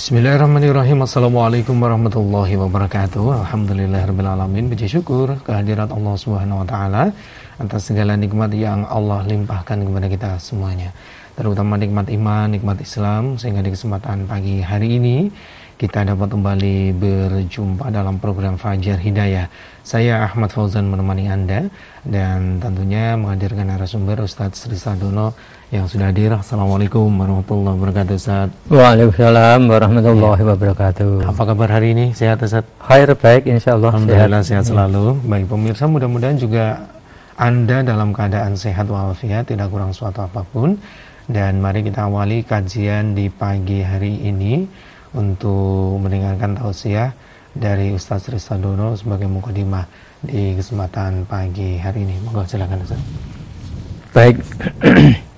Bismillahirrahmanirrahim. Assalamualaikum warahmatullahi wabarakatuh. Alhamdulillahirrahmanirrahim Puji syukur kehadirat Allah subhanahu wa ta'ala Atas segala nikmat yang Allah limpahkan kepada kita semuanya. Terutama nikmat iman, nikmat Islam Sehingga di kesempatan pagi hari ini kita dapat kembali berjumpa dalam program Fajar Hidayah. Saya Ahmad Fauzan menemani Anda dan tentunya menghadirkan narasumber Ustadz Sri Sadono yang sudah hadir. Assalamualaikum warahmatullahi wabarakatuh Ustadz. Waalaikumsalam warahmatullahi ya. wabarakatuh. Apa kabar hari ini? Sehat Ustadz? Khair baik insya Allah. Alhamdulillah sehat, sehat selalu. Baik pemirsa mudah-mudahan juga Anda dalam keadaan sehat walafiat tidak kurang suatu apa pun. Dan mari kita awali kajian di pagi hari ini untuk mendengarkan tausiah dari Ustaz Risadono sebagai mukadimah di kesempatan pagi hari ini. Monggo silakan Ustaz. Baik.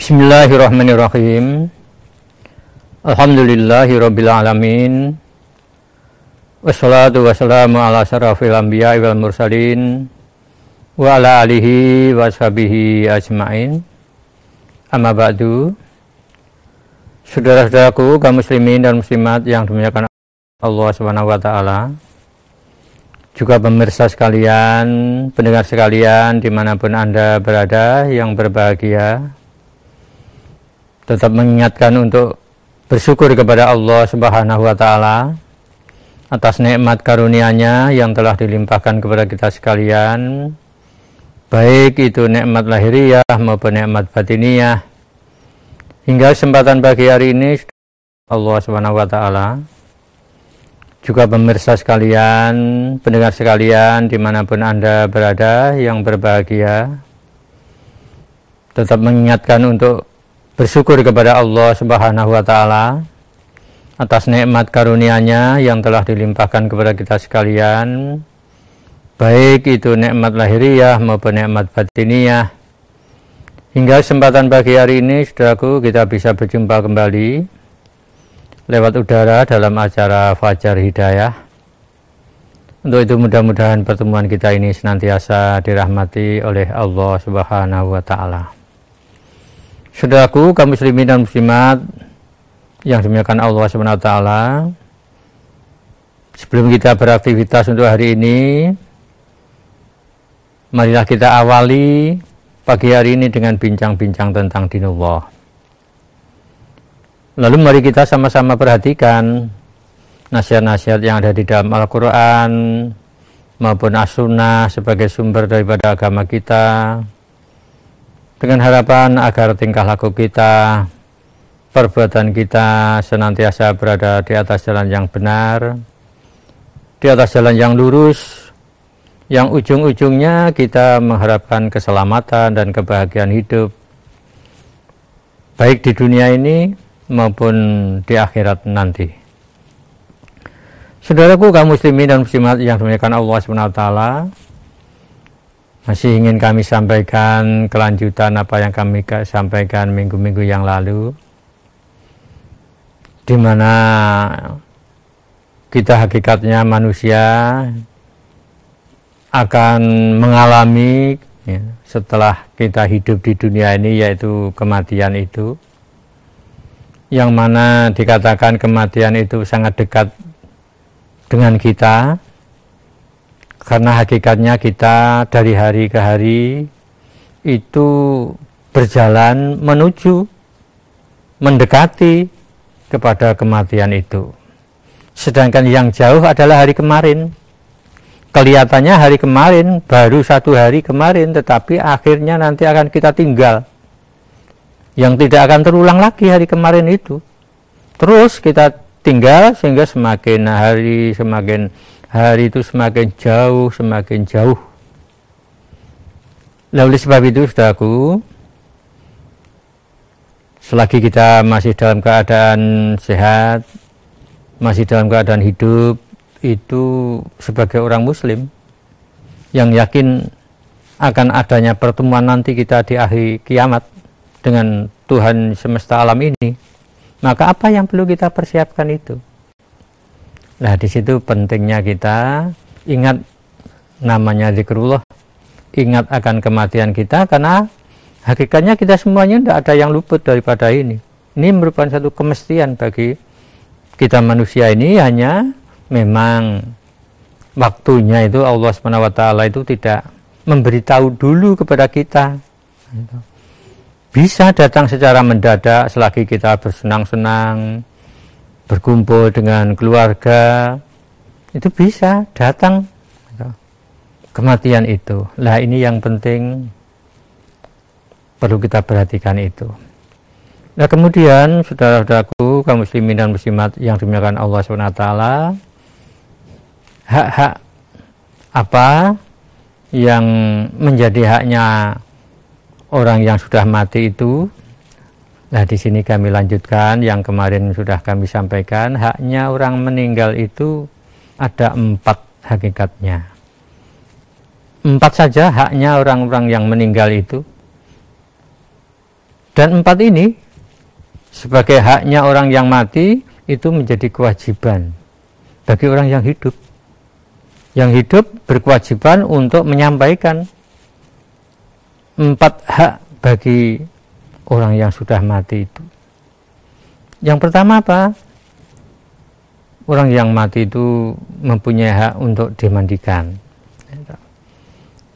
Bismillahirrahmanirrahim. Alhamdulillahi rabbil alamin. Wassalatu wassalamu ala syarafil anbiya wal mursalin wa ala alihi wa sahbihi ajmain. Amma ba'du. Saudara-saudaraku, kaum muslimin dan muslimat yang dimuliakan Allah Subhanahu wa taala. Juga pemirsa sekalian, pendengar sekalian di mana pun Anda berada yang berbahagia. Tetap mengingatkan untuk bersyukur kepada Allah Subhanahu wa taala atas nikmat karunia-Nya yang telah dilimpahkan kepada kita sekalian. Baik itu nikmat lahiriah maupun nikmat batiniyah Hingga kesempatan pagi hari ini Allah Subhanahu wa taala juga pemirsa sekalian, pendengar sekalian di mana pun Anda berada yang berbahagia tetap mengingatkan untuk bersyukur kepada Allah Subhanahu wa taala atas nikmat karunia-Nya yang telah dilimpahkan kepada kita sekalian baik itu nikmat lahiriah maupun nikmat batiniyah Hingga kesempatan pagi hari ini, saudaraku, kita bisa berjumpa kembali lewat udara dalam acara Fajar Hidayah. Untuk itu mudah-mudahan pertemuan kita ini senantiasa dirahmati oleh Allah Subhanahu wa taala. Saudaraku, kaum muslimin dan muslimat yang dimuliakan Allah Subhanahu wa taala, sebelum kita beraktivitas untuk hari ini, marilah kita awali pagi hari ini dengan bincang-bincang tentang dinullah. Lalu mari kita sama-sama perhatikan nasihat-nasihat yang ada di dalam Al-Quran maupun As-Sunnah sebagai sumber daripada agama kita dengan harapan agar tingkah laku kita, perbuatan kita senantiasa berada di atas jalan yang benar, di atas jalan yang lurus, yang ujung-ujungnya kita mengharapkan keselamatan dan kebahagiaan hidup baik di dunia ini maupun di akhirat nanti. Saudaraku kaum muslimin dan muslimat yang dimuliakan Allah SWT masih ingin kami sampaikan kelanjutan apa yang kami sampaikan minggu-minggu yang lalu di mana kita hakikatnya manusia akan mengalami ya, setelah kita hidup di dunia ini yaitu kematian itu yang mana dikatakan kematian itu sangat dekat dengan kita karena hakikatnya kita dari hari ke hari itu berjalan menuju mendekati kepada kematian itu. Sedangkan yang jauh adalah hari kemarin. Kelihatannya hari kemarin baru satu hari kemarin tetapi akhirnya nanti akan kita tinggal. Yang tidak akan terulang lagi hari kemarin itu. Terus kita tinggal sehingga semakin hari semakin hari itu semakin jauh semakin jauh. Lalu sebab itu saudaraku selagi kita masih dalam keadaan sehat masih dalam keadaan hidup itu sebagai orang muslim yang yakin akan adanya pertemuan nanti kita di akhir kiamat dengan Tuhan semesta alam ini maka apa yang perlu kita persiapkan itu nah di situ pentingnya kita ingat namanya zikrullah ingat akan kematian kita karena hakikatnya kita semuanya tidak ada yang luput daripada ini Ini merupakan satu kemestian bagi kita manusia ini hanya memang waktunya itu Allah SWT itu tidak memberitahu dulu kepada kita. Bisa datang secara mendadak selagi kita bersenang-senang, berkumpul dengan keluarga, itu bisa datang kematian itu. Lah ini yang penting perlu kita perhatikan itu. Nah kemudian saudara-saudaraku kaum muslimin dan muslimat yang dimuliakan Allah SWT hak-hak apa yang menjadi haknya orang yang sudah mati itu Nah di sini kami lanjutkan. Yang kemarin sudah kami sampaikan haknya orang meninggal itu ada empat hakikatnya. Empat saja haknya orang-orang yang meninggal itu. Dan empat ini sebagai haknya orang yang mati itu menjadi kewajiban bagi orang yang hidup. Yang hidup berkewajiban untuk menyampaikan empat hak bagi orang yang sudah mati itu. Yang pertama apa? Orang yang mati itu mempunyai hak untuk dimandikan.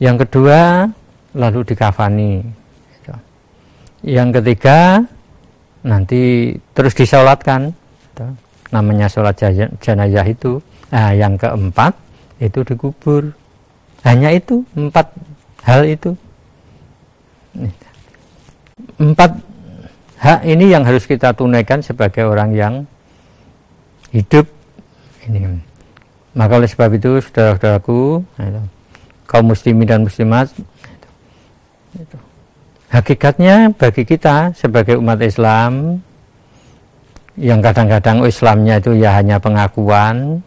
Yang kedua, lalu dikafani. Yang ketiga, nanti terus disolatkan namanya sholat jenazah itu nah yang keempat itu dikubur hanya itu empat hal itu empat hak ini yang harus kita tunaikan sebagai orang yang hidup. Ini. Maka oleh sebab itu saudara-saudaraku kaum muslimin dan muslimat Hakikatnya bagi kita sebagai umat Islam yang kadang-kadang Islamnya itu ya hanya pengakuan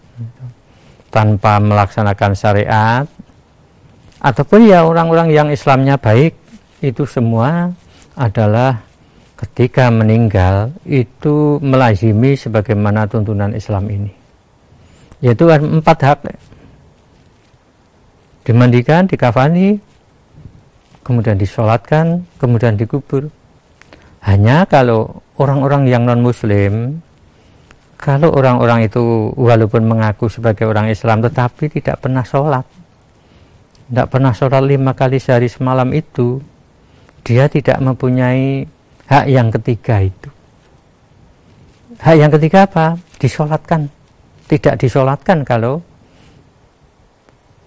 tanpa melaksanakan syariat ataupun ya orang-orang yang Islamnya baik itu semua adalah ketika meninggal itu melazimi sebagaimana tuntunan Islam ini. Yaitu empat hak. Dimandikan, dikafani, kemudian disolatkan, kemudian dikubur. Hanya kalau orang-orang yang non-muslim, kalau orang-orang itu walaupun mengaku sebagai orang Islam tetapi tidak pernah sholat, tidak pernah sholat lima kali sehari semalam itu, dia tidak mempunyai hak yang ketiga itu. Hak yang ketiga apa? Disolatkan. Tidak disolatkan kalau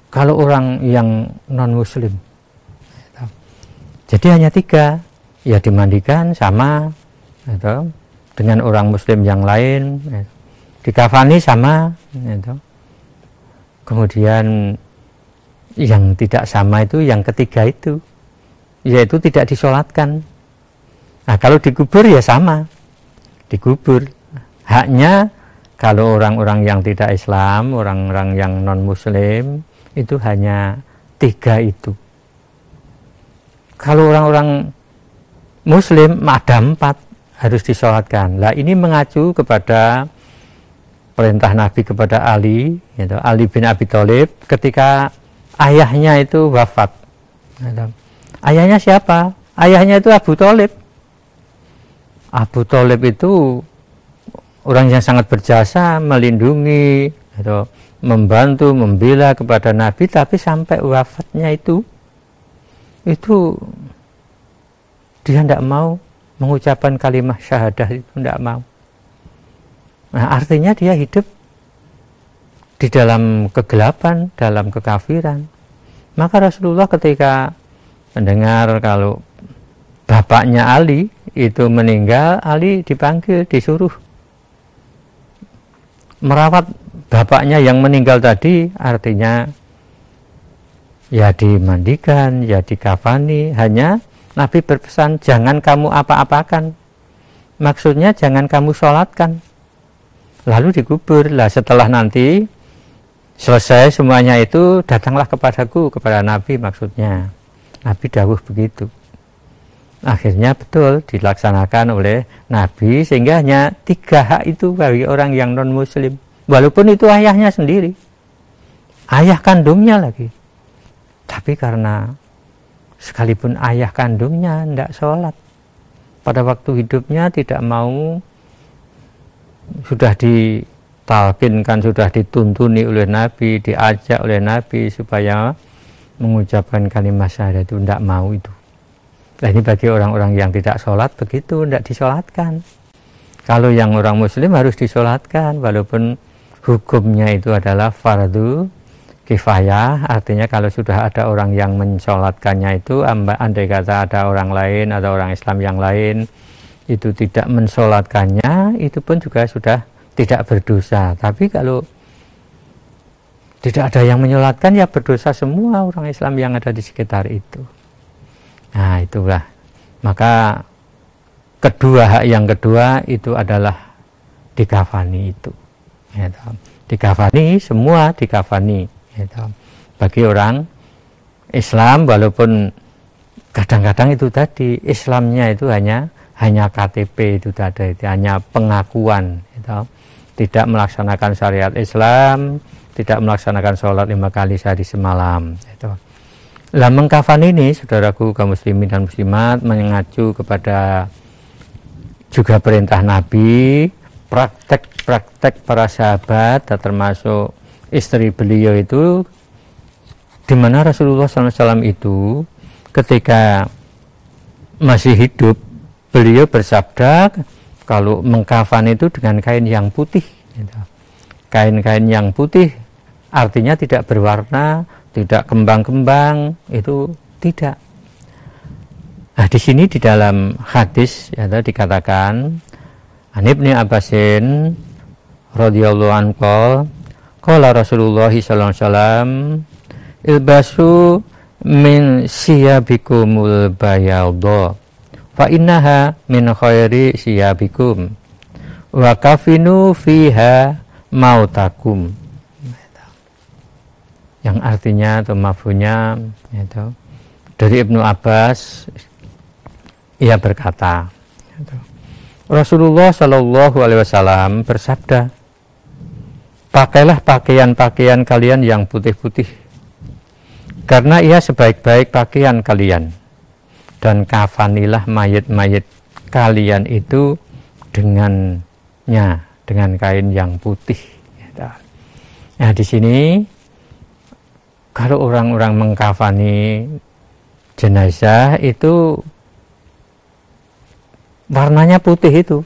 kalau orang yang non muslim jadi hanya tiga, ya dimandikan sama gitu, dengan orang Muslim yang lain, gitu. dikafani sama, gitu. kemudian yang tidak sama itu yang ketiga itu, yaitu tidak disolatkan. Nah kalau dikubur ya sama, dikubur. Haknya kalau orang-orang yang tidak Islam, orang-orang yang non Muslim itu hanya tiga itu kalau orang-orang muslim ada empat harus disolatkan lah ini mengacu kepada perintah Nabi kepada Ali yaitu Ali bin Abi Thalib ketika ayahnya itu wafat gitu. Ayahnya siapa ayahnya itu Abu Thalib Abu Thalib itu orang yang sangat berjasa melindungi gitu, membantu membela kepada Nabi tapi sampai wafatnya itu itu dia tidak mau mengucapkan kalimat syahadah itu tidak mau. Nah, artinya dia hidup di dalam kegelapan, dalam kekafiran. Maka Rasulullah ketika mendengar kalau bapaknya Ali itu meninggal, Ali dipanggil, disuruh merawat bapaknya yang meninggal tadi, artinya ya dimandikan, ya dikafani, hanya Nabi berpesan jangan kamu apa-apakan. Maksudnya jangan kamu sholatkan. Lalu dikubur. Lah setelah nanti selesai semuanya itu datanglah kepadaku kepada Nabi maksudnya. Nabi dawuh begitu. Akhirnya betul dilaksanakan oleh Nabi sehingga hanya tiga hak itu bagi orang yang non muslim. Walaupun itu ayahnya sendiri. Ayah kandungnya lagi tapi karena sekalipun ayah kandungnya tidak sholat, pada waktu hidupnya tidak mau sudah ditalkinkan, sudah dituntuni oleh Nabi, diajak oleh Nabi supaya mengucapkan kalimat syahadat itu tidak mau itu. Nah ini bagi orang-orang yang tidak sholat begitu, tidak disolatkan. Kalau yang orang muslim harus disolatkan, walaupun hukumnya itu adalah fardu kifayah, artinya kalau sudah ada orang yang mensolatkannya itu, andai kata ada orang lain, ada orang Islam yang lain, itu tidak mensolatkannya, itu pun juga sudah tidak berdosa. Tapi kalau tidak ada yang menyolatkan, ya berdosa semua orang Islam yang ada di sekitar itu. Nah itulah. Maka kedua hak yang kedua itu adalah dikafani itu. Ya, dikafani semua dikafani. Ya, bagi orang Islam walaupun kadang-kadang itu tadi Islamnya itu hanya hanya KTP itu tadi hanya pengakuan gitu. tidak melaksanakan syariat Islam tidak melaksanakan sholat lima kali sehari semalam gitu. Lah mengkafan ini, saudaraku kaum muslimin dan muslimat mengacu kepada juga perintah Nabi, praktek-praktek para sahabat, termasuk istri beliau itu, di mana Rasulullah SAW itu ketika masih hidup, beliau bersabda kalau mengkafan itu dengan kain yang putih. Gitu. Kain-kain yang putih artinya tidak berwarna, tidak kembang-kembang itu tidak. Nah, di sini di dalam hadis ya dikatakan Anibni Abbasin radhiyallahu anhu qala Rasulullah sallallahu alaihi wasallam ilbasu min siyabikumul bayadha fa innaha min khairi siyabikum wa kafinu fiha mautakum yang artinya atau mafunya itu dari Ibnu Abbas ia berkata itu, Rasulullah Shallallahu Alaihi Wasallam bersabda pakailah pakaian-pakaian kalian yang putih-putih karena ia sebaik-baik pakaian kalian dan kafanilah mayit-mayit kalian itu dengannya dengan kain yang putih. Nah di sini kalau orang-orang mengkafani jenazah itu warnanya putih itu.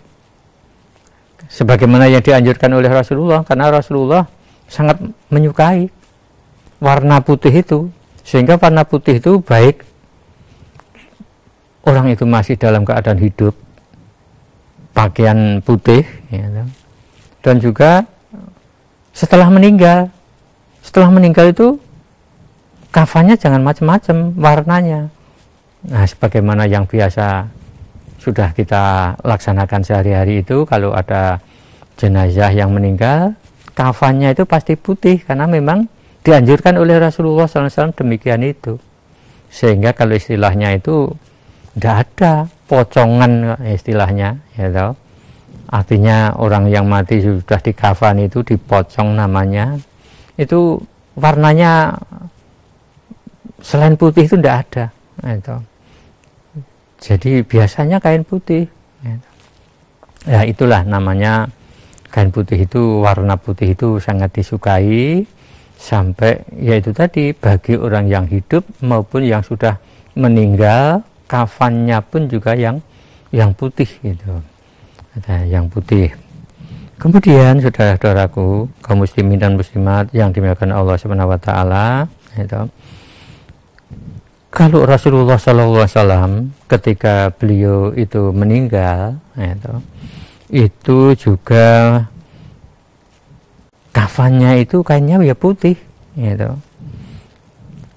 Sebagaimana yang dianjurkan oleh Rasulullah karena Rasulullah sangat menyukai warna putih itu. Sehingga warna putih itu baik orang itu masih dalam keadaan hidup pakaian putih ya, dan juga setelah meninggal. Setelah meninggal itu kafannya jangan macam-macam warnanya. Nah sebagaimana yang biasa sudah kita laksanakan sehari-hari itu kalau ada jenazah yang meninggal kafannya itu pasti putih karena memang dianjurkan oleh Rasulullah SAW demikian itu. Sehingga kalau istilahnya itu tidak ada pocongan istilahnya ya tahu artinya orang yang mati sudah di kafan itu dipocong namanya. Itu warnanya selain putih itu tidak ada. Itu. jadi biasanya kain putih. Ya itulah namanya kain putih itu warna putih itu sangat disukai sampai yaitu tadi bagi orang yang hidup maupun yang sudah meninggal kafannya pun juga yang yang putih gitu. Yang putih. Kemudian saudara-saudaraku kaum muslimin dan muslimat yang dimuliakan Allah Subhanahu wa taala itu kalau Rasulullah SAW ketika beliau itu meninggal itu, itu juga kafannya itu kainnya ya putih itu.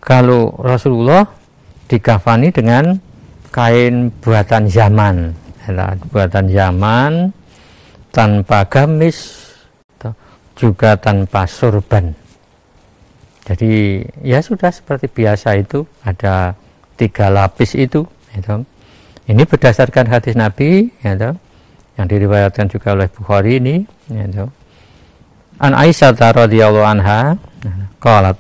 Kalau Rasulullah dikafani dengan kain buatan zaman ya, buatan zaman tanpa gamis juga tanpa surban jadi ya sudah seperti biasa itu ada tiga lapis itu. Gitu. Ini berdasarkan hadis Nabi gitu, yang diriwayatkan juga oleh Bukhari ini. Gitu. An Aisyah radhiyallahu anha qalat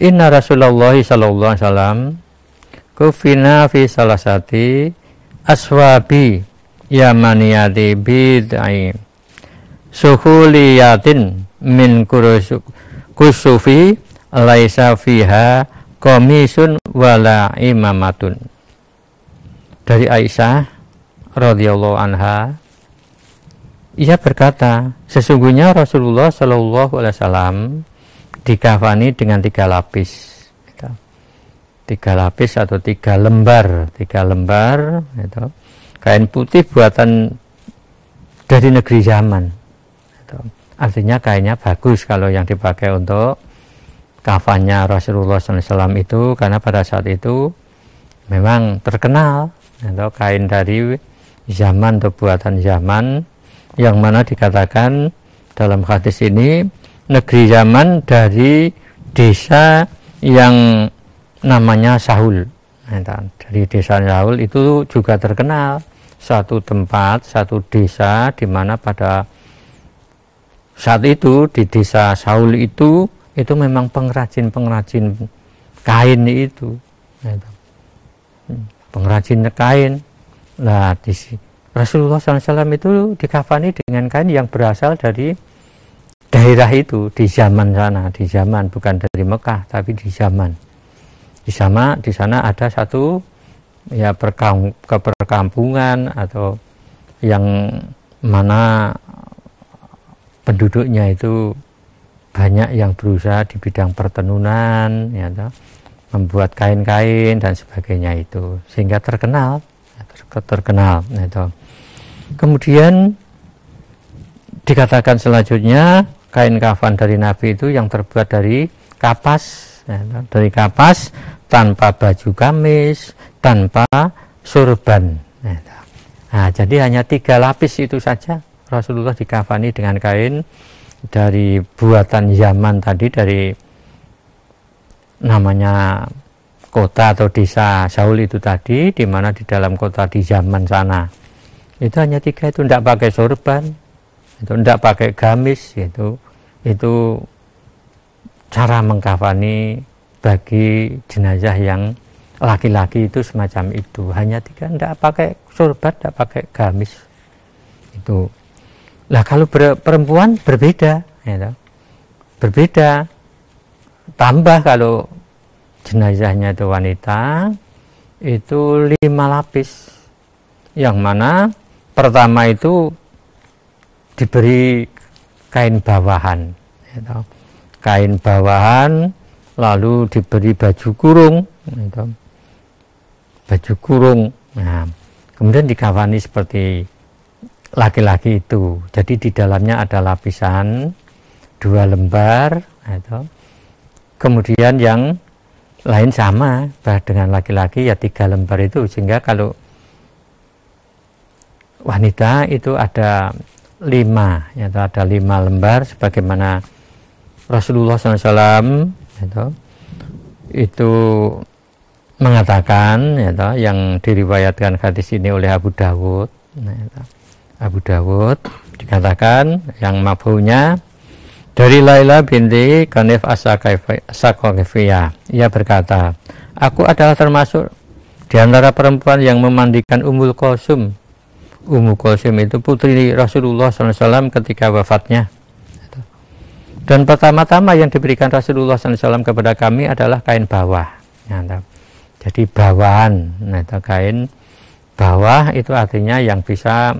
Inna Rasulullah sallallahu alaihi wasallam kufina fi salasati aswabi yamaniyati bid'ai suhuliyatin min kusufi laisa fiha komisun wala imamatun. Dari Aisyah radhiyallahu anha ia berkata sesungguhnya Rasulullah Shallallahu alaihi wasallam dikafani dengan tiga lapis. Tiga lapis atau tiga lembar tiga lembar itu kain putih buatan dari negeri zaman. Artinya kainnya bagus kalau yang dipakai untuk kafannya Rasulullah SAW itu karena pada saat itu memang terkenal itu kain dari zaman atau buatan zaman yang mana dikatakan dalam hadis ini negeri zaman dari desa yang namanya Sahul. Nah, dari desa Sahul itu juga terkenal satu tempat, satu desa di mana pada saat itu di desa Saul itu itu memang pengrajin-pengrajin kain itu. Nah, hmm, pengrajin kain. Nah, di Rasulullah SAW itu dikafani dengan kain yang berasal dari daerah itu di zaman sana, di zaman bukan dari Mekah tapi di zaman di sana di sana ada satu ya perkam, keperkampungan atau yang mana penduduknya itu banyak yang berusaha di bidang pertenunan ya membuat kain-kain dan sebagainya itu sehingga terkenal ya, terkenal ya kemudian dikatakan selanjutnya kain kafan dari Nabi itu yang terbuat dari kapas ya, dari kapas tanpa baju gamis tanpa surban ya, nah, jadi hanya tiga lapis itu saja Rasulullah dikafani dengan kain dari buatan zaman tadi dari namanya kota atau desa Saul itu tadi di mana di dalam kota di zaman sana. Itu hanya tiga itu tidak pakai sorban itu tidak pakai gamis itu itu cara mengkafani bagi jenazah yang laki-laki itu semacam itu. Hanya tiga tidak pakai sorban tidak pakai gamis. Itu lah kalau ber, perempuan berbeda ya, berbeda. Tambah kalau jenazahnya itu wanita itu lima lapis. Yang mana pertama itu diberi kain bawahan ya, kain bawahan lalu diberi baju kurung gitu. baju kurung nah, kemudian dikawani seperti laki-laki itu. Jadi di dalamnya ada lapisan dua lembar gitu. kemudian yang lain sama dengan laki-laki ya tiga lembar itu. Sehingga kalau wanita itu ada lima ya ada lima lembar sebagaimana Rasulullah SAW itu, itu mengatakan itu, yang diriwayatkan hadis ini oleh Abu Dawud itu, Abu Dawud dikatakan yang mabunya dari Laila binti Kanif Asakofiyah ia berkata aku adalah termasuk di antara perempuan yang memandikan Ummul Qasum. Ummu Qasum itu putri Rasulullah SAW ketika wafatnya. Dan pertama-tama yang diberikan Rasulullah SAW kepada kami adalah kain bawah. Ya, jadi bawahan, nah itu kain bawah itu artinya yang bisa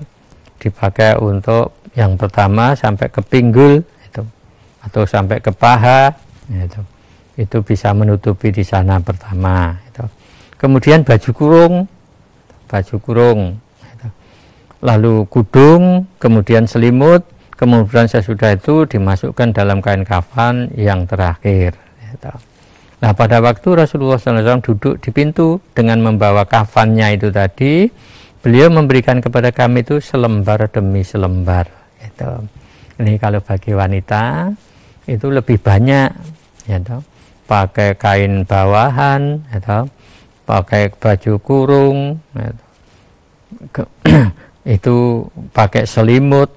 dipakai untuk yang pertama sampai ke pinggul itu atau sampai ke paha itu itu bisa menutupi di sana pertama itu. kemudian baju kurung baju kurung itu. lalu kudung kemudian selimut kemudian sesudah itu dimasukkan dalam kain kafan yang terakhir. Gitu. Nah pada waktu Rasulullah SAW duduk di pintu dengan membawa kafannya itu tadi, beliau memberikan kepada kami itu selembar demi selembar. Gitu. Ini kalau bagi wanita itu lebih banyak, gitu. pakai kain bawahan, gitu. pakai baju kurung, gitu. itu pakai selimut.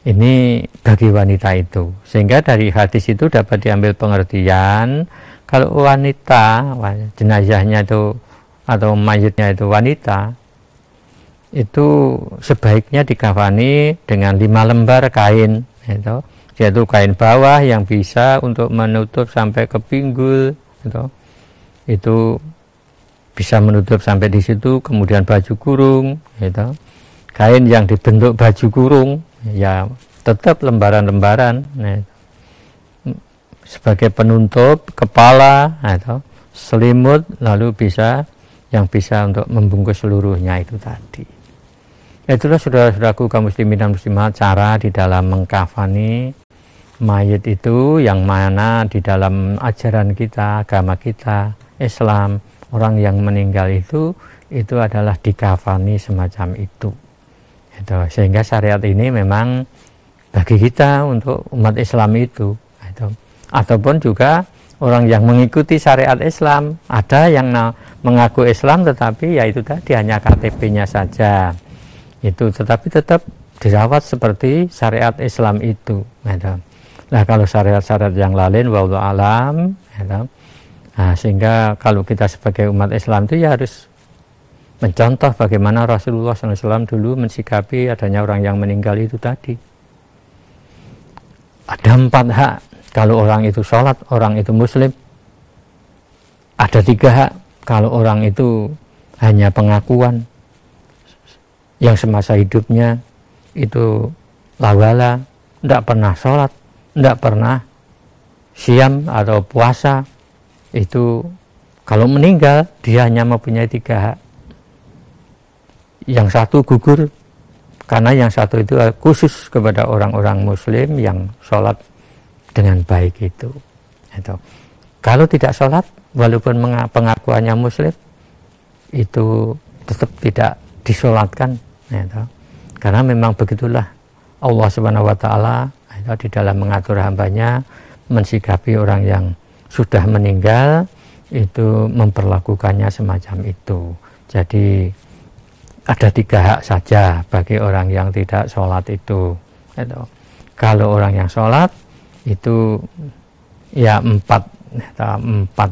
Ini bagi wanita itu. Sehingga dari hadis itu dapat diambil pengertian kalau wanita jenazahnya itu atau mayitnya itu wanita itu sebaiknya dikafani dengan lima lembar kain itu yaitu kain bawah yang bisa untuk menutup sampai ke pinggul itu itu bisa menutup sampai di situ kemudian baju kurung itu kain yang dibentuk baju kurung ya tetap lembaran-lembaran nah, sebagai penutup kepala atau selimut lalu bisa yang bisa untuk membungkus seluruhnya itu tadi. Ya itulah saudara-saudaraku kaum muslimin dan muslimat cara di dalam mengkafani mayat itu yang mana di dalam ajaran kita, agama kita, Islam, orang yang meninggal itu itu adalah dikafani semacam itu. itu. Sehingga syariat ini memang bagi kita untuk umat Islam itu. itu. Ataupun juga orang yang mengikuti syariat Islam ada yang mengaku Islam tetapi ya itu tadi hanya KTP-nya saja itu tetapi tetap dirawat seperti syariat Islam itu nah kalau syariat-syariat yang lain wallahu alam nah, sehingga kalau kita sebagai umat Islam itu ya harus mencontoh bagaimana Rasulullah SAW dulu mensikapi adanya orang yang meninggal itu tadi ada empat hak kalau orang itu sholat, orang itu muslim. Ada tiga hak. Kalau orang itu hanya pengakuan yang semasa hidupnya itu lawala, tidak pernah sholat, tidak pernah siam atau puasa, itu kalau meninggal dia hanya mempunyai tiga hak. Yang satu gugur karena yang satu itu khusus kepada orang-orang muslim yang sholat dengan baik itu. itu. Kalau tidak sholat, walaupun pengakuannya muslim, itu tetap tidak disolatkan. Itu. Karena memang begitulah Allah Subhanahu Wa Taala di dalam mengatur hambanya mensikapi orang yang sudah meninggal itu memperlakukannya semacam itu. Jadi ada tiga hak saja bagi orang yang tidak sholat itu. itu. Kalau orang yang sholat itu ya empat empat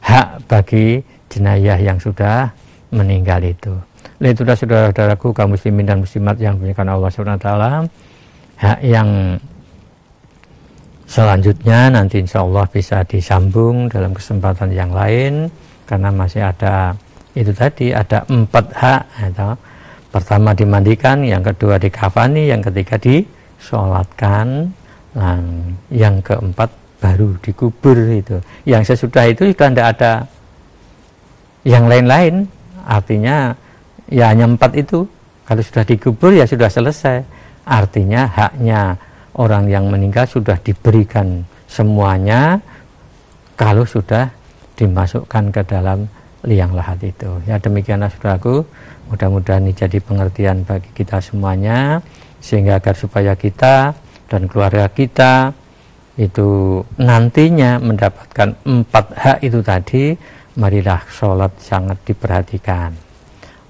hak bagi jenayah yang sudah meninggal itu. Lalu itu saudara-saudaraku kaum muslimin dan muslimat yang punya Allah Subhanahu taala hak yang selanjutnya nanti insya Allah bisa disambung dalam kesempatan yang lain karena masih ada itu tadi ada empat hak atau pertama dimandikan yang kedua dikafani yang ketiga disolatkan Nah, yang keempat baru dikubur itu. Yang sesudah itu sudah tidak ada yang lain-lain. Artinya ya hanya empat itu. Kalau sudah dikubur ya sudah selesai. Artinya haknya orang yang meninggal sudah diberikan semuanya kalau sudah dimasukkan ke dalam liang lahat itu. Ya demikianlah saudaraku. Mudah-mudahan ini jadi pengertian bagi kita semuanya sehingga agar supaya kita dan keluarga kita itu nantinya mendapatkan empat hak itu tadi marilah sholat sangat diperhatikan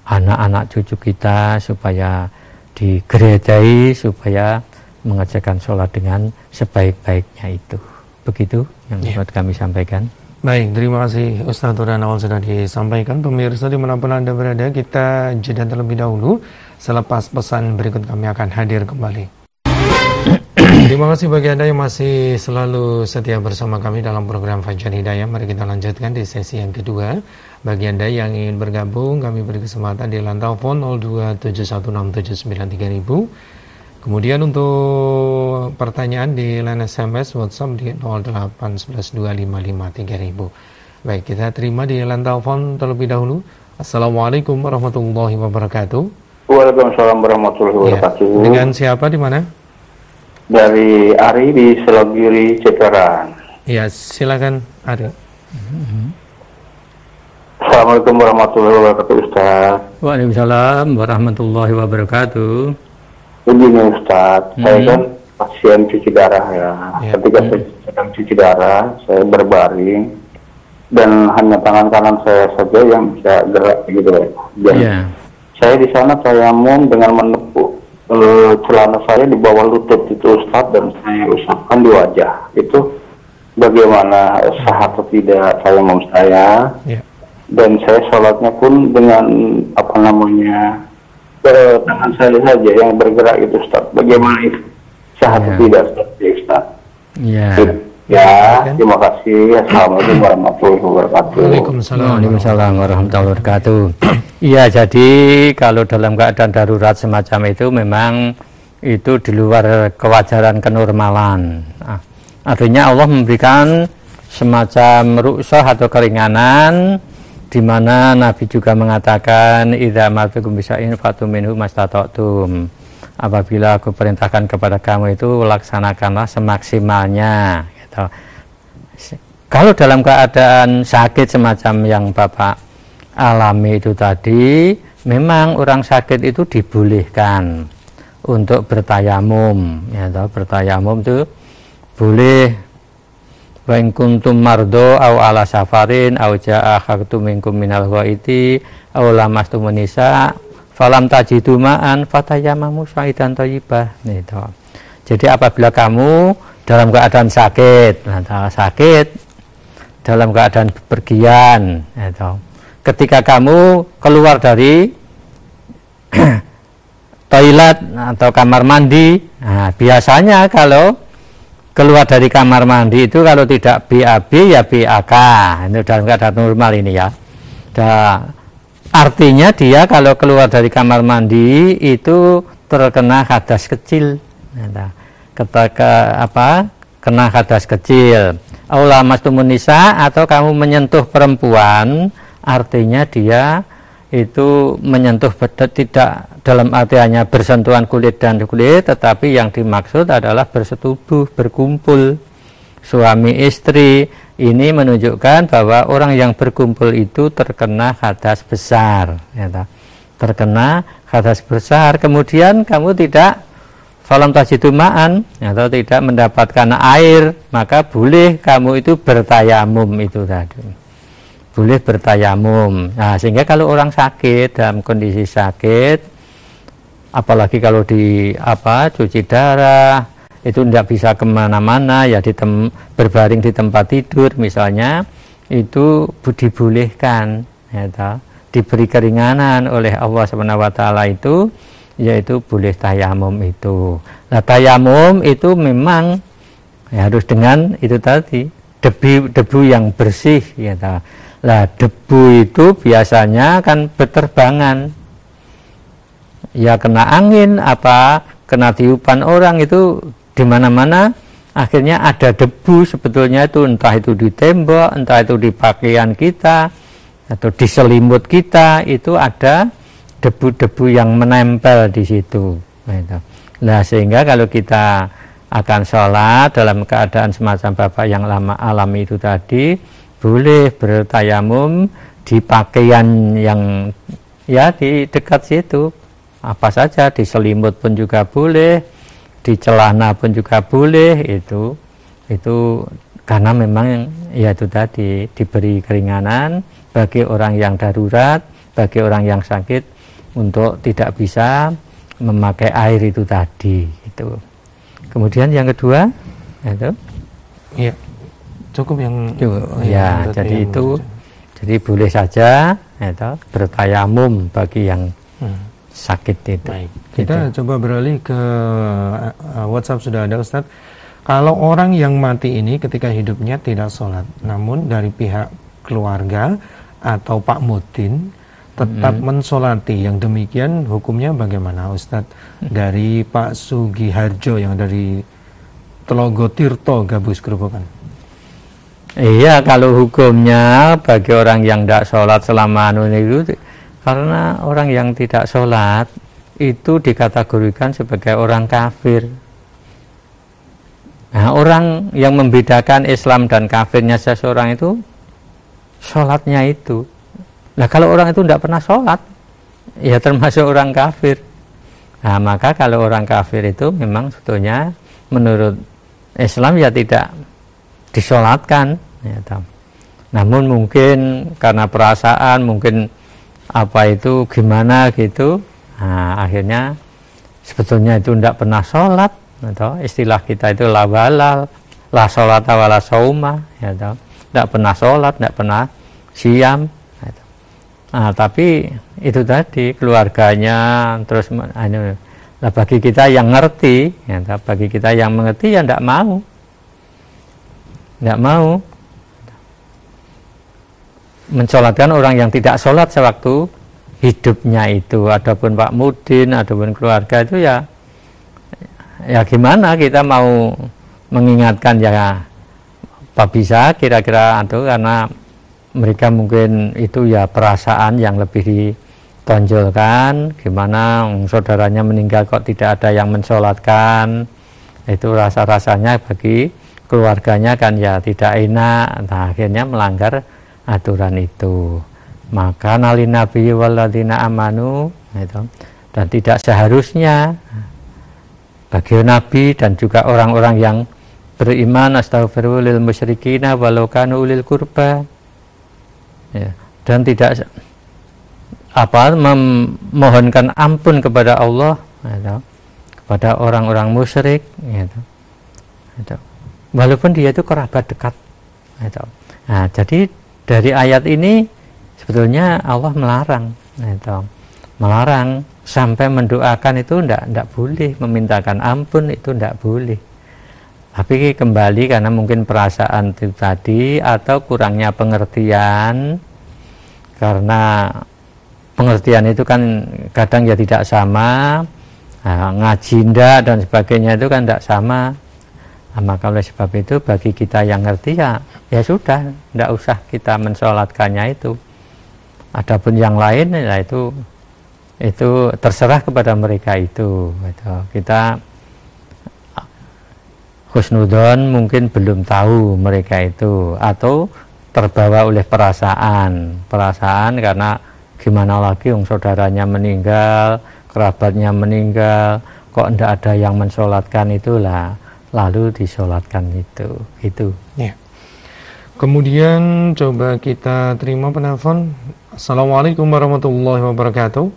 anak-anak cucu kita supaya digerejai supaya mengerjakan sholat dengan sebaik-baiknya itu begitu yang yeah. kami sampaikan Baik, terima kasih Ustaz dan awal sudah disampaikan. Pemirsa di mana pun Anda berada, kita jeda terlebih dahulu. Selepas pesan berikut kami akan hadir kembali. Terima kasih bagi Anda yang masih selalu setia bersama kami dalam program Fajar Hidayah. Mari kita lanjutkan di sesi yang kedua. Bagi Anda yang ingin bergabung, kami beri kesempatan di lantai telepon 02716793000. Kemudian untuk pertanyaan di line SMS WhatsApp di 08112553000. Baik, kita terima di line telepon terlebih dahulu. Assalamualaikum warahmatullahi wabarakatuh. Waalaikumsalam warahmatullahi ya, wabarakatuh. Ya. Dengan siapa di mana? Dari Ari di Selogiri Cikarang. Ya, silakan Ari. Assalamualaikum warahmatullahi wabarakatuh Ustaz. Waalaikumsalam warahmatullahi wabarakatuh. Begini Ustaz, hmm. saya kan pasien cuci darah ya. ya. Ketika hmm. saya sedang cuci darah, saya berbaring dan hanya tangan kanan saya saja yang bisa gerak gitu ya. Dan saya di sana tayamum dengan menepuk uh, celana saya di bawah lutut itu Ustaz dan saya usapkan di wajah itu bagaimana sah atau tidak saya mau saya yeah. dan saya sholatnya pun dengan apa namanya eh, tangan saya saja yang bergerak itu Ustaz. Bagaimana itu? Sah atau Ya. tidak Ustaz? Ya, Ustaz. Ya. Ya, terima kasih. Assalamualaikum warahmatullahi wabarakatuh. Waalaikumsalam. Waalaikumsalam warahmatullahi wabarakatuh. Iya, jadi kalau dalam keadaan darurat semacam itu memang itu di luar kewajaran kenormalan. Ah, Artinya Allah memberikan semacam rukshoh atau keringanan di mana Nabi juga mengatakan idza martukum bisa'in fatu minhu mastata'tum. Apabila aku perintahkan kepada kamu itu laksanakanlah semaksimalnya gitu. Kalau dalam keadaan sakit semacam yang Bapak alami itu tadi, memang orang sakit itu dibolehkan untuk bertayamum, ya toh, bertayamum itu boleh wa in kuntum mardo au ala safarin au jaa akhadtu minkum minal ghaiti au lamastum nisa falam tajidu ma'an fatayamamu sa'idan thayyibah gitu. Jadi apabila kamu dalam keadaan sakit, nah, sakit dalam keadaan bepergian, gitu. Ketika kamu keluar dari toilet atau kamar mandi, nah, biasanya kalau keluar dari kamar mandi itu kalau tidak BAB ya BAK, itu dalam keadaan normal ini ya. Da, artinya dia kalau keluar dari kamar mandi itu terkena hadas kecil. Nah, ketika apa kena hadas kecil aula mastumun nisa atau kamu menyentuh perempuan artinya dia itu menyentuh tidak dalam artiannya bersentuhan kulit dan kulit tetapi yang dimaksud adalah bersetubuh berkumpul. Suami istri ini menunjukkan bahwa orang yang berkumpul itu terkena hadas besar ya terkena hadas besar. Kemudian kamu tidak falam tajidu ma'an atau tidak mendapatkan air maka boleh kamu itu bertayamum itu tadi boleh bertayamum nah sehingga kalau orang sakit dalam kondisi sakit apalagi kalau di apa cuci darah itu tidak bisa ke mana-mana ya di tem, berbaring di tempat tidur misalnya itu dibolehkan ya diberi keringanan oleh Allah Subhanahu wa taala itu yaitu boleh tayamum itu. Nah, tayamum itu memang ya, harus dengan itu tadi debu debu yang bersih ya. Lah debu itu biasanya kan berterbangan. Ya kena angin apa kena tiupan orang itu di mana-mana akhirnya ada debu sebetulnya itu entah itu di tembok entah itu di pakaian kita atau di selimut kita itu ada debu-debu yang menempel di situ. Nah sehingga kalau kita akan sholat dalam keadaan semacam bapak yang lama alami itu tadi boleh bertayamum di pakaian yang ya di dekat situ. Apa saja di selimut pun juga boleh di celana pun juga boleh itu. Itu karena memang ya itu tadi diberi keringanan bagi orang yang darurat bagi orang yang sakit untuk tidak bisa memakai air itu tadi itu kemudian yang kedua itu? Iya. Cukup yang Cukup, ya, jadi yang- itu jadi boleh saja itu bertayamum bagi yang Hmm. sakit itu Baik. Kita coba beralih ke uh, WhatsApp sudah ada Ustadz. Kalau orang yang mati ini ketika hidupnya tidak sholat, namun dari pihak keluarga atau Pak Mutin tetap mensolati, yang demikian hukumnya bagaimana Ustadz? Dari Pak Sugiharjo yang dari Telogo Tirto Gabus Gerobokan. Iya, kalau hukumnya bagi orang yang tidak sholat selama anu itu, karena orang yang tidak sholat itu dikategorikan sebagai orang kafir. Nah, orang yang membedakan Islam dan kafirnya seseorang itu sholatnya itu. Nah, kalau orang itu tidak pernah sholat, ya termasuk orang kafir. Nah, maka kalau orang kafir itu memang sebetulnya menurut Islam ya tidak disolatkan ya, namun mungkin karena perasaan mungkin apa itu gimana gitu nah, akhirnya sebetulnya itu tidak pernah sholat ya, toh. istilah kita itu la walal la sholat wala sauma ya, tidak pernah sholat tidak pernah siam ya. Nah, tapi itu tadi keluarganya terus Nah, bagi kita yang ngerti, ya, bagi kita yang mengerti ya tidak mau, tidak mau mensolatkan orang yang tidak sholat sewaktu hidupnya itu. Adapun Pak Mudin, adapun keluarga itu ya, ya gimana kita mau mengingatkan ya, Pak bisa kira-kira itu karena mereka mungkin itu ya perasaan yang lebih di tonjolkan gimana saudaranya meninggal kok tidak ada yang mensolatkan itu rasa-rasanya bagi keluarganya kan ya tidak enak. Nah akhirnya melanggar aturan itu. Maka nali nabi waladina amanu itu. Dan tidak seharusnya bagi nabi dan juga orang-orang yang beriman astagfirullahil musyrikina walau kanu ulil kurba ya, dan tidak apa memohonkan ampun kepada Allah gitu, kepada orang-orang musyrik gitu, gitu. Walaupun dia itu kerabat dekat gitu. nah jadi dari ayat ini sebetulnya Allah melarang gitu. melarang sampai mendoakan itu tidak tidak boleh memintakan ampun itu tidak boleh tapi kembali karena mungkin perasaan itu tadi atau kurangnya pengertian karena pengertian itu kan kadang ya tidak sama nah, ngaji ndak dan sebagainya itu kan tidak sama nah, maka oleh sebab itu bagi kita yang ngerti ya ya sudah tidak usah kita mensolatkannya itu. Adapun yang lain ya itu itu terserah kepada mereka itu gitu. kita husnudon mungkin belum tahu mereka itu atau terbawa oleh perasaan. Perasaan karena gimana lagi yang saudaranya meninggal kerabatnya meninggal kok tidak ada yang mensolatkan itulah lalu disolatkan itu itu ya. kemudian coba kita terima penelpon Assalamualaikum warahmatullahi wabarakatuh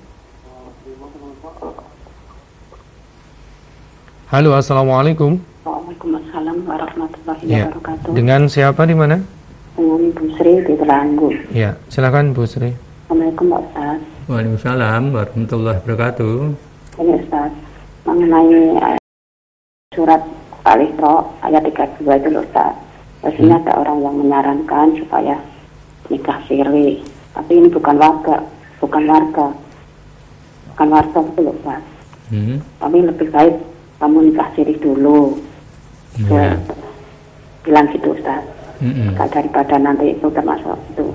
Halo Assalamualaikum Waalaikumsalam warahmatullahi ya. wabarakatuh Dengan siapa di mana? Dengan Bu Sri di Telanggu Ya silakan Bu Sri Assalamualaikum Pak Ustaz. Waalaikumsalam warahmatullahi wabarakatuh. Ini Ustaz, mengenai surat Al-Isra ayat 32 itu loh Ustaz. Biasanya hmm. ada orang yang menyarankan supaya nikah siri. Tapi ini bukan warga, bukan warga. Bukan warga itu loh Ustaz. Hmm. Tapi lebih baik kamu nikah siri dulu. Yeah. bilang gitu Ustaz. Mm -hmm. daripada nanti itu termasuk itu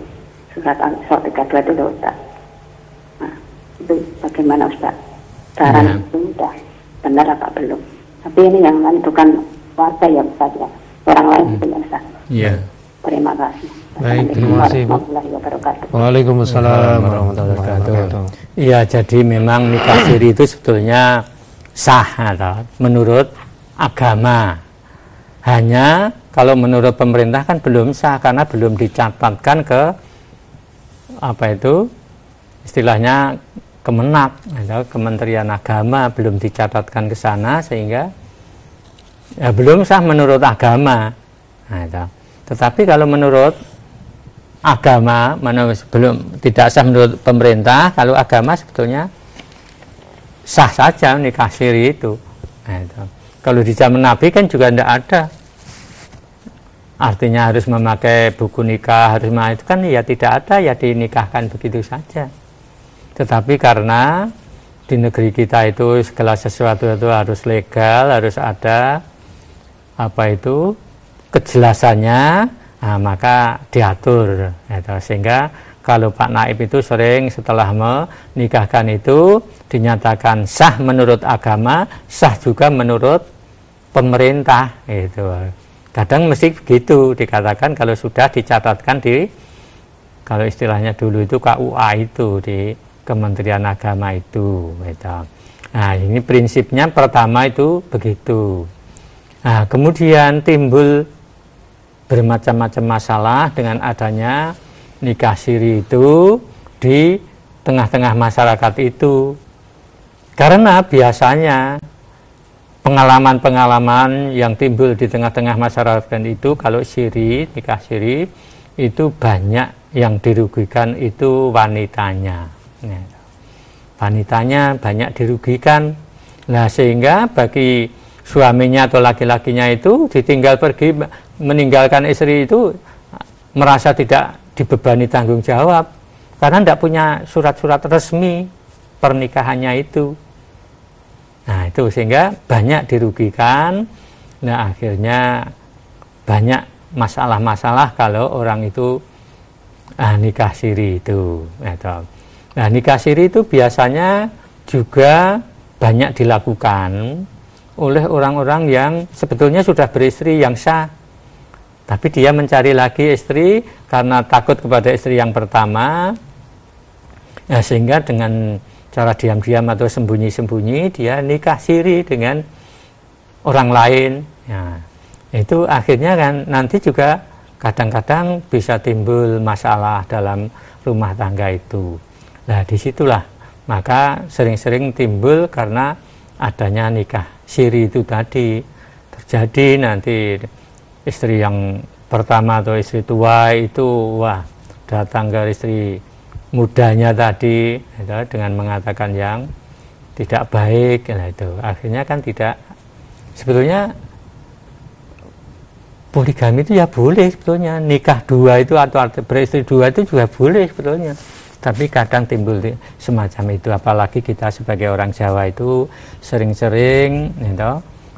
surat Al-Isra 32 itu Ustaz. Nah, itu bagaimana Ustaz? Saran ya. itu sudah benar apa belum? Tapi ini yang menentukan warga ya Ustaz ya. Orang lain hmm. itu ya Ustaz. Iya. Terima kasih. Baik, terima kasih Bu. Waalaikumsalam warahmatullahi wabarakatuh. Iya, jadi memang nikah siri itu sebetulnya sah atau menurut agama. Hanya kalau menurut pemerintah kan belum sah karena belum dicatatkan ke apa itu istilahnya kemenak atau Kementerian Agama belum dicatatkan ke sana sehingga ya belum sah menurut agama. Nah, itu. Tetapi kalau menurut agama menurut, belum tidak sah menurut pemerintah, kalau agama sebetulnya sah saja nikah siri itu. Nah. Kalau di zaman Nabi kan juga tidak ada artinya harus memakai buku nikah harus itu kan ya tidak ada ya dinikahkan begitu saja tetapi karena di negeri kita itu segala sesuatu itu harus legal harus ada apa itu kejelasannya nah, maka diatur gitu. sehingga kalau Pak Naib itu sering setelah menikahkan itu dinyatakan sah menurut agama sah juga menurut pemerintah itu kadang mesti begitu dikatakan kalau sudah dicatatkan di kalau istilahnya dulu itu KUA itu di Kementerian Agama itu gitu. nah ini prinsipnya pertama itu begitu nah kemudian timbul bermacam-macam masalah dengan adanya nikah siri itu di tengah-tengah masyarakat itu karena biasanya pengalaman-pengalaman yang timbul di tengah-tengah masyarakat itu kalau siri nikah siri itu banyak yang dirugikan itu wanitanya. Ya. Wanitanya banyak dirugikan. Nah sehingga bagi suaminya atau laki-lakinya itu ditinggal pergi meninggalkan istri itu merasa tidak dibebani tanggung jawab karena tidak punya surat-surat resmi pernikahannya itu. Nah itu sehingga banyak dirugikan. Nah akhirnya banyak masalah-masalah kalau orang itu ah, nikah siri itu. Nah nikah siri itu biasanya juga banyak dilakukan oleh orang-orang yang sebetulnya sudah beristri yang sah tapi dia mencari lagi istri karena takut kepada istri yang pertama, ya, sehingga dengan cara diam-diam atau sembunyi-sembunyi dia nikah siri dengan orang lain. Ya, itu akhirnya kan nanti juga kadang-kadang bisa timbul masalah dalam rumah tangga itu. Nah di situlah. Maka sering-sering timbul karena adanya nikah. Siri itu tadi terjadi nanti istri yang pertama atau istri tua itu wah datang ke istri mudanya tadi itu, dengan mengatakan yang tidak baik nah itu. Akhirnya kan tidak. Sebetulnya poligami itu ya boleh sebetulnya. Nikah dua itu atau beristri dua itu juga boleh sebetulnya tapi kadang timbul semacam itu apalagi kita sebagai orang Jawa itu sering-sering itu,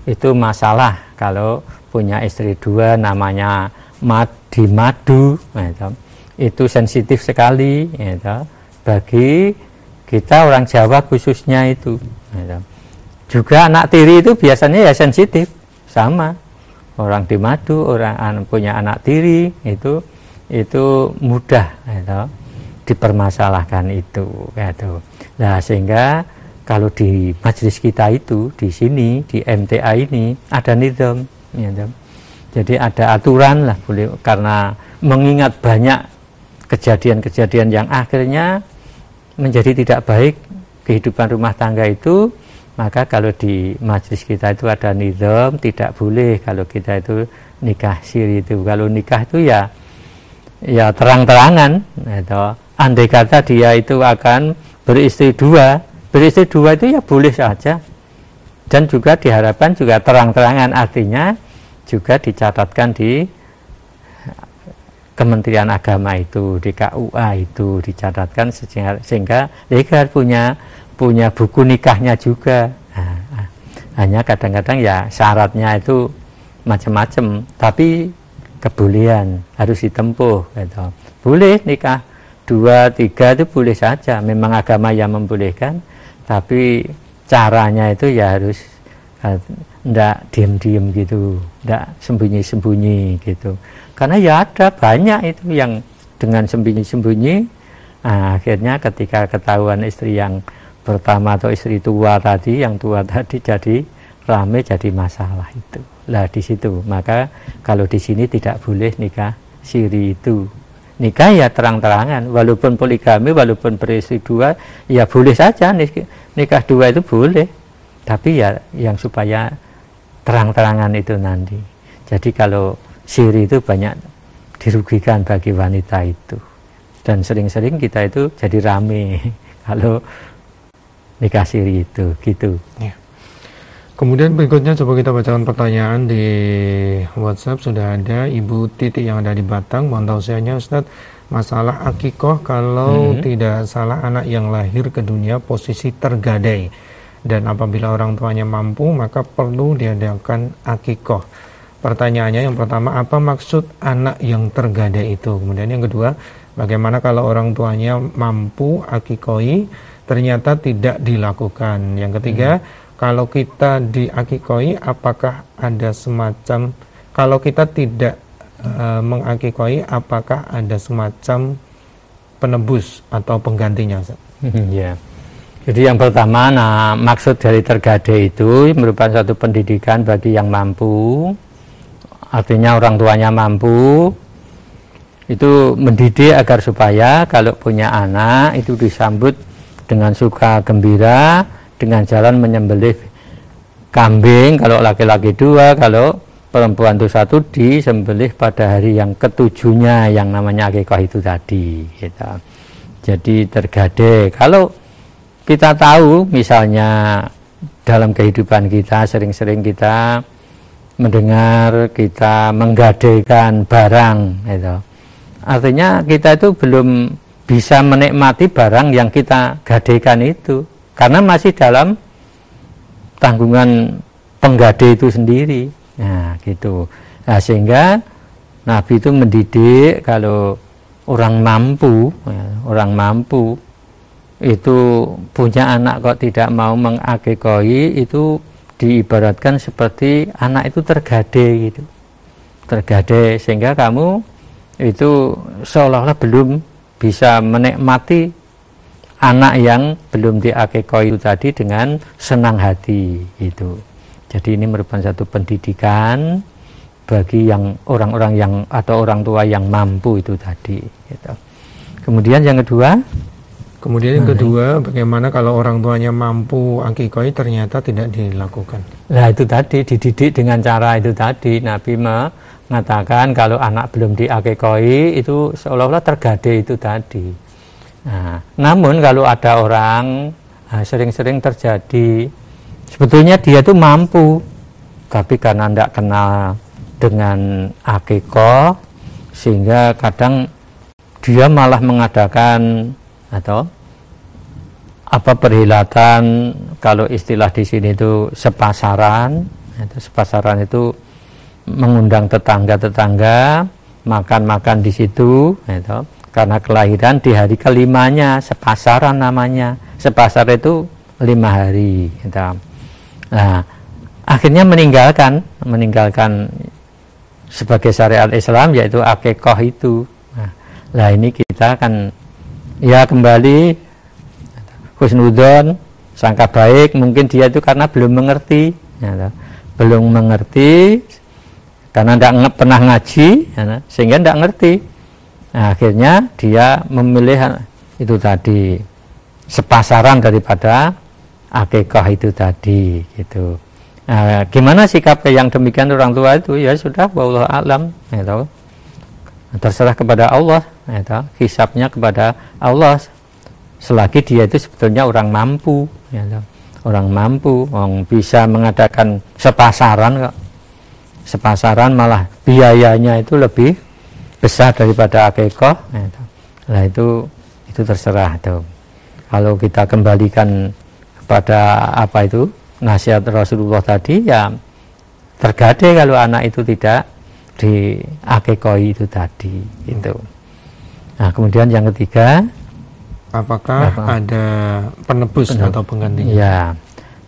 itu masalah kalau punya istri dua namanya madi madu gitu. itu sensitif sekali gitu. bagi kita orang Jawa khususnya itu gitu. juga anak tiri itu biasanya ya sensitif sama orang di madu orang punya anak tiri itu itu mudah gitu. Dipermasalahkan itu gitu. nah sehingga kalau di majelis kita itu di sini di MTA ini ada nidom ya, jadi ada aturan lah boleh karena mengingat banyak kejadian-kejadian yang akhirnya menjadi tidak baik kehidupan rumah tangga itu maka kalau di majelis kita itu ada nizam tidak boleh kalau kita itu nikah siri itu. Kalau nikah itu ya ya terang-terangan itu andai kata dia itu akan beristri dua beristri dua itu ya boleh saja dan juga diharapkan juga terang-terangan artinya juga dicatatkan di Kementerian Agama itu di KUA itu dicatatkan sehingga, sehingga legal punya punya buku nikahnya juga nah, nah, hanya kadang-kadang ya syaratnya itu macam-macam tapi kebolehan harus ditempuh gitu. boleh nikah dua tiga itu boleh saja. Memang agama yang membolehkan tapi caranya itu ya harus ndak diam-diam gitu ndak sembunyi-sembunyi gitu. Karena ya ada banyak itu yang dengan sembunyi-sembunyi nah, akhirnya ketika ketahuan istri yang pertama atau istri tua tadi yang tua tadi jadi rame jadi masalah itu. Lah di situ. Maka kalau di sini tidak boleh nikah siri itu nikah ya terang-terangan. Walaupun poligami walaupun beristri dua ya boleh saja nikah dua itu boleh. Tapi ya yang supaya terang-terangan itu nanti. Jadi kalau siri itu banyak dirugikan bagi wanita itu. Dan sering-sering kita itu jadi rame kalau nikah siri itu gitu. Ya. Kemudian berikutnya coba kita bacakan pertanyaan di WhatsApp sudah ada Ibu Titi yang ada di Batang. Mohon tausiahnya Ustadz masalah akikoh kalau -hmm. tidak salah anak yang lahir ke dunia posisi tergadai dan apabila orang tuanya mampu maka perlu diadakan akikoh pertanyaannya yang pertama apa maksud anak yang tergadai itu kemudian yang kedua bagaimana kalau orang tuanya mampu akikoi ternyata tidak dilakukan yang ketiga hmm. Kalau kita diakikoi apakah ada semacam kalau kita tidak uh, mengakikoi apakah ada semacam penebus atau penggantinya ya. Yeah. Jadi yang pertama, nah maksud dari tergade itu merupakan satu pendidikan bagi yang mampu, artinya orang tuanya mampu, itu mendidik agar supaya kalau punya anak itu disambut dengan suka gembira, dengan jalan menyembelih kambing, kalau laki-laki dua, kalau perempuan itu satu disembelih pada hari yang ketujuhnya yang namanya akikah itu tadi gitu. jadi tergade kalau kita tahu misalnya dalam kehidupan kita sering-sering kita mendengar kita menggadaikan barang gitu. artinya kita itu belum bisa menikmati barang yang kita gadaikan itu karena masih dalam tanggungan penggade itu sendiri Nah, gitu. Nah, sehingga Nabi itu mendidik kalau orang mampu, ya, orang mampu itu punya anak kok tidak mau mengakekoi itu diibaratkan seperti anak itu tergade gitu. Tergade sehingga kamu itu seolah-olah belum bisa menikmati anak yang belum diakekoi itu tadi dengan senang hati itu. Jadi ini merupakan satu pendidikan bagi yang orang-orang yang atau orang tua yang mampu itu tadi. Gitu. Kemudian yang kedua, kemudian yang kedua, bagaimana kalau orang tuanya mampu akikoi ternyata tidak dilakukan? Nah itu tadi dididik dengan cara itu tadi. Nabi mengatakan kalau anak belum diakikoi itu seolah-olah tergade itu tadi. Nah, namun kalau ada orang nah, sering-sering nah, terjadi sebetulnya dia itu mampu. Tapi karena tidak kenal dengan akeko sehingga kadang dia malah mengadakan atau apa perhilatan kalau istilah di sini itu sepasaran itu sepasaran itu mengundang tetangga-tetangga makan-makan di situ itu karena kelahiran di hari kelimanya sepasaran namanya sepasar itu lima hari gitu. Nah, akhirnya meninggalkan meninggalkan sebagai syariat Islam yaitu akikoh itu. Nah, nah ini kita akan ya kembali husnudon sangka baik mungkin dia itu karena belum mengerti ya, belum mengerti karena tidak pernah ngaji ya, sehingga tidak ngerti nah, akhirnya dia memilih itu tadi sepasaran daripada akikah itu tadi gitu. Nah, gimana sikap yang demikian orang tua itu ya sudah Allah alam gitu. terserah kepada Allah gitu. hisapnya kepada Allah selagi dia itu sebetulnya orang mampu gitu. orang mampu orang bisa mengadakan sepasaran kok sepasaran malah biayanya itu lebih besar daripada akikah gitu. nah itu itu terserah tuh kalau kita kembalikan pada apa itu nasihat Rasulullah tadi ya tergade kalau anak itu tidak di akekoi itu tadi itu. Nah kemudian yang ketiga apakah apa? ada penebus, penebus atau penggantinya? Ya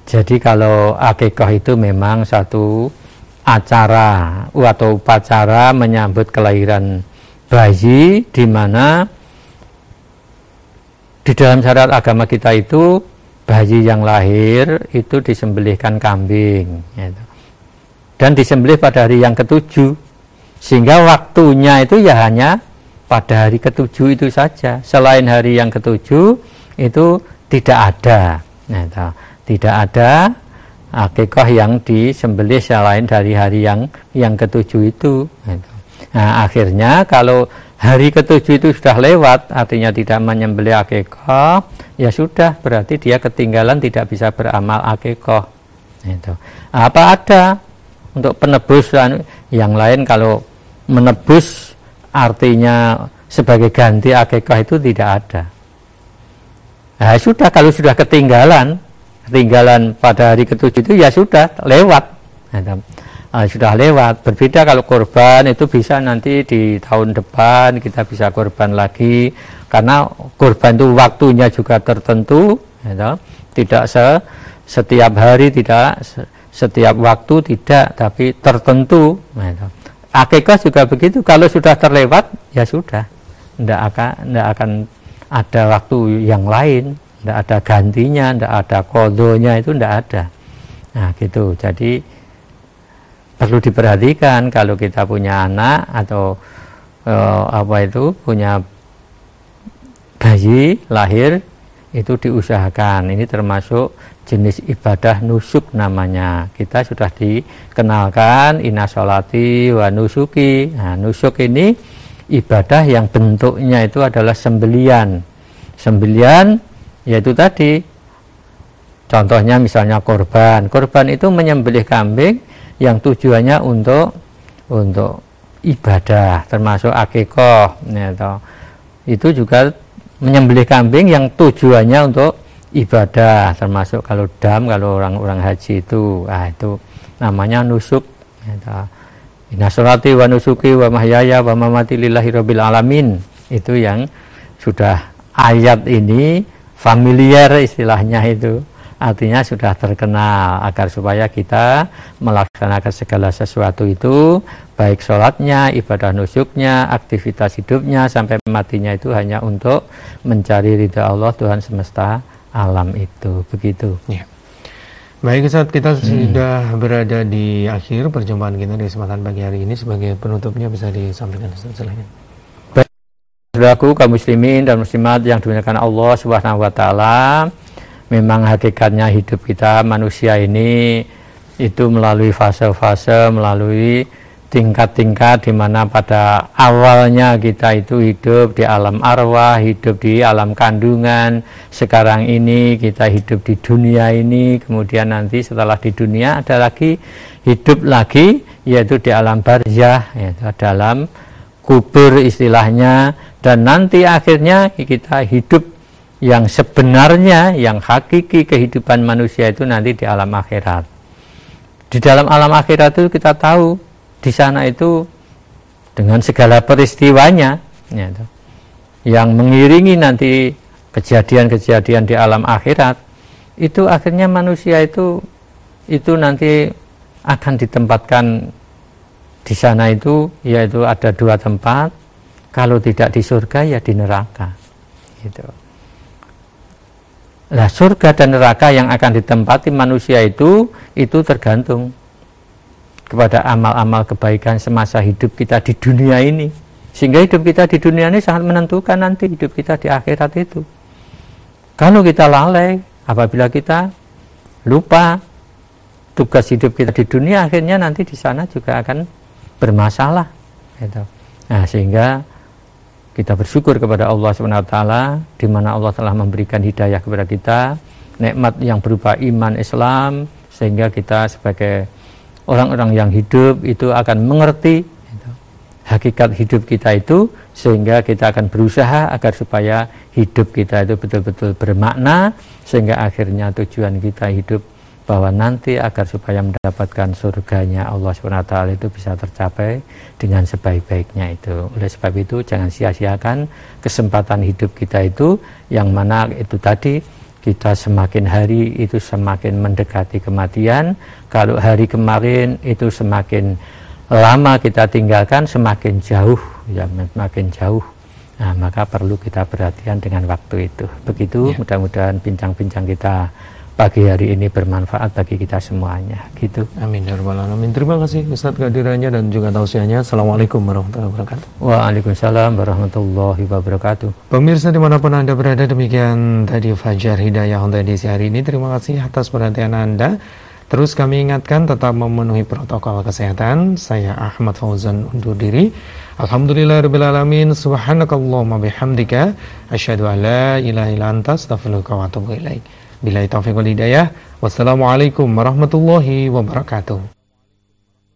jadi kalau akekah itu memang satu acara atau upacara menyambut kelahiran bayi di mana di dalam syariat agama kita itu bayi yang lahir itu disembelihkan kambing gitu. dan disembelih pada hari yang ketujuh sehingga waktunya itu ya hanya pada hari ketujuh itu saja selain hari yang ketujuh itu tidak ada gitu. tidak ada akikah yang disembelih selain dari hari yang yang ketujuh itu. Gitu. nah akhirnya kalau hari ketujuh itu sudah lewat artinya tidak menyembelih akikah ya sudah berarti dia ketinggalan tidak bisa beramal akikah. Itu apa ada untuk penebus yang lain? Kalau menebus artinya sebagai ganti akikah itu tidak ada. Nah, sudah kalau sudah ketinggalan ketinggalan pada hari ketujuh itu ya sudah lewat uh, sudah lewat. Berbeda kalau korban itu bisa nanti di tahun depan kita bisa korban lagi karena korban itu waktunya juga tertentu, ya, tidak se setiap hari, tidak setiap waktu tidak, tapi tertentu. Ya, Akikah juga begitu. Kalau sudah terlewat ya sudah, tidak akan tidak akan ada waktu yang lain, tidak ada gantinya, tidak ada kodonya itu tidak ada. Nah gitu. Jadi perlu diperhatikan kalau kita punya anak atau uh, apa itu punya bayi lahir itu diusahakan ini termasuk jenis ibadah nusuk namanya. Kita sudah dikenalkan inna sholati wa nusuki. Nah, nusuk ini ibadah yang bentuknya itu adalah sembelian. Sembelian yaitu tadi. Contohnya misalnya korban. Korban itu menyembelih kambing yang tujuannya untuk untuk ibadah termasuk akikoh ya, itu juga menyembelih kambing yang tujuannya untuk ibadah termasuk kalau dam kalau orang-orang haji itu. Ah itu namanya nusuk ya, Inna wa nusuki wa mahyaya wa mamati lillahi rabbil alamin. Itu yang sudah ayat ini familiar istilahnya itu artinya sudah terkenal agar supaya kita melaksanakan segala sesuatu itu baik sholatnya, ibadah nusuknya, aktivitas hidupnya sampai matinya itu hanya untuk mencari ridha Allah Tuhan semesta alam itu begitu ya. Baik saat kita hmm. sudah berada di akhir perjumpaan kita di kesempatan pagi hari ini sebagai penutupnya bisa disampaikan. Baik, saudaraku kaum muslimin dan muslimat yang dimuliakan Allah Subhanahu wa taala, memang hakikatnya hidup kita manusia ini itu melalui fase-fase, melalui tingkat-tingkat di mana pada awalnya kita itu hidup di alam arwah, hidup di alam kandungan. Sekarang ini kita hidup di dunia ini, kemudian nanti setelah di dunia ada lagi hidup lagi yaitu di alam barzah, yaitu dalam kubur istilahnya dan nanti akhirnya kita hidup yang sebenarnya yang hakiki kehidupan manusia itu nanti di alam akhirat. Di dalam alam akhirat itu kita tahu di sana itu dengan segala peristiwanya ya, yang mengiringi nanti kejadian-kejadian di alam akhirat itu akhirnya manusia itu itu nanti akan ditempatkan di sana itu yaitu ada dua tempat kalau tidak di surga ya di neraka gitu. Nah surga dan neraka yang akan ditempati manusia itu itu tergantung kepada amal-amal kebaikan semasa hidup kita di dunia ini. Sehingga hidup kita di dunia ini sangat menentukan nanti hidup kita di akhirat itu. Kalau kita lalai, apabila kita lupa tugas hidup kita di dunia, akhirnya nanti di sana juga akan bermasalah. Gitu. Nah, sehingga kita bersyukur kepada Allah SWT di mana Allah telah memberikan hidayah kepada kita, nikmat yang berupa iman Islam sehingga kita sebagai orang-orang yang hidup itu akan mengerti hakikat hidup kita itu sehingga kita akan berusaha agar supaya hidup kita itu betul-betul bermakna sehingga akhirnya tujuan kita hidup bahwa nanti agar supaya mendapatkan surganya Allah SWT itu bisa tercapai dengan sebaik-baiknya itu. Oleh sebab itu jangan sia-siakan kesempatan hidup kita itu yang mana itu tadi kita semakin hari itu semakin mendekati kematian. Kalau hari kemarin itu semakin lama kita tinggalkan, semakin jauh, ya semakin jauh. Nah, maka perlu kita perhatian dengan waktu itu. Begitu, ya. mudah-mudahan bincang-bincang kita pagi hari ini bermanfaat bagi kita semuanya gitu amin ya rabbal alamin terima kasih Ustaz kehadirannya dan juga tausiahnya Assalamualaikum warahmatullahi wabarakatuh Waalaikumsalam warahmatullahi wabarakatuh pemirsa di mana pun anda berada demikian tadi Fajar Hidayah untuk edisi hari ini terima kasih atas perhatian anda Terus kami ingatkan tetap memenuhi protokol kesehatan. Saya Ahmad Fauzan undur diri. Alhamdulillahirrahmanirrahim. Subhanakallahumma bihamdika. Asyadu an la ilaha ila anta astaghfiruka wa atubu ilaik. Bila taufiq wal hidayah. Wassalamualaikum warahmatullahi wabarakatuh.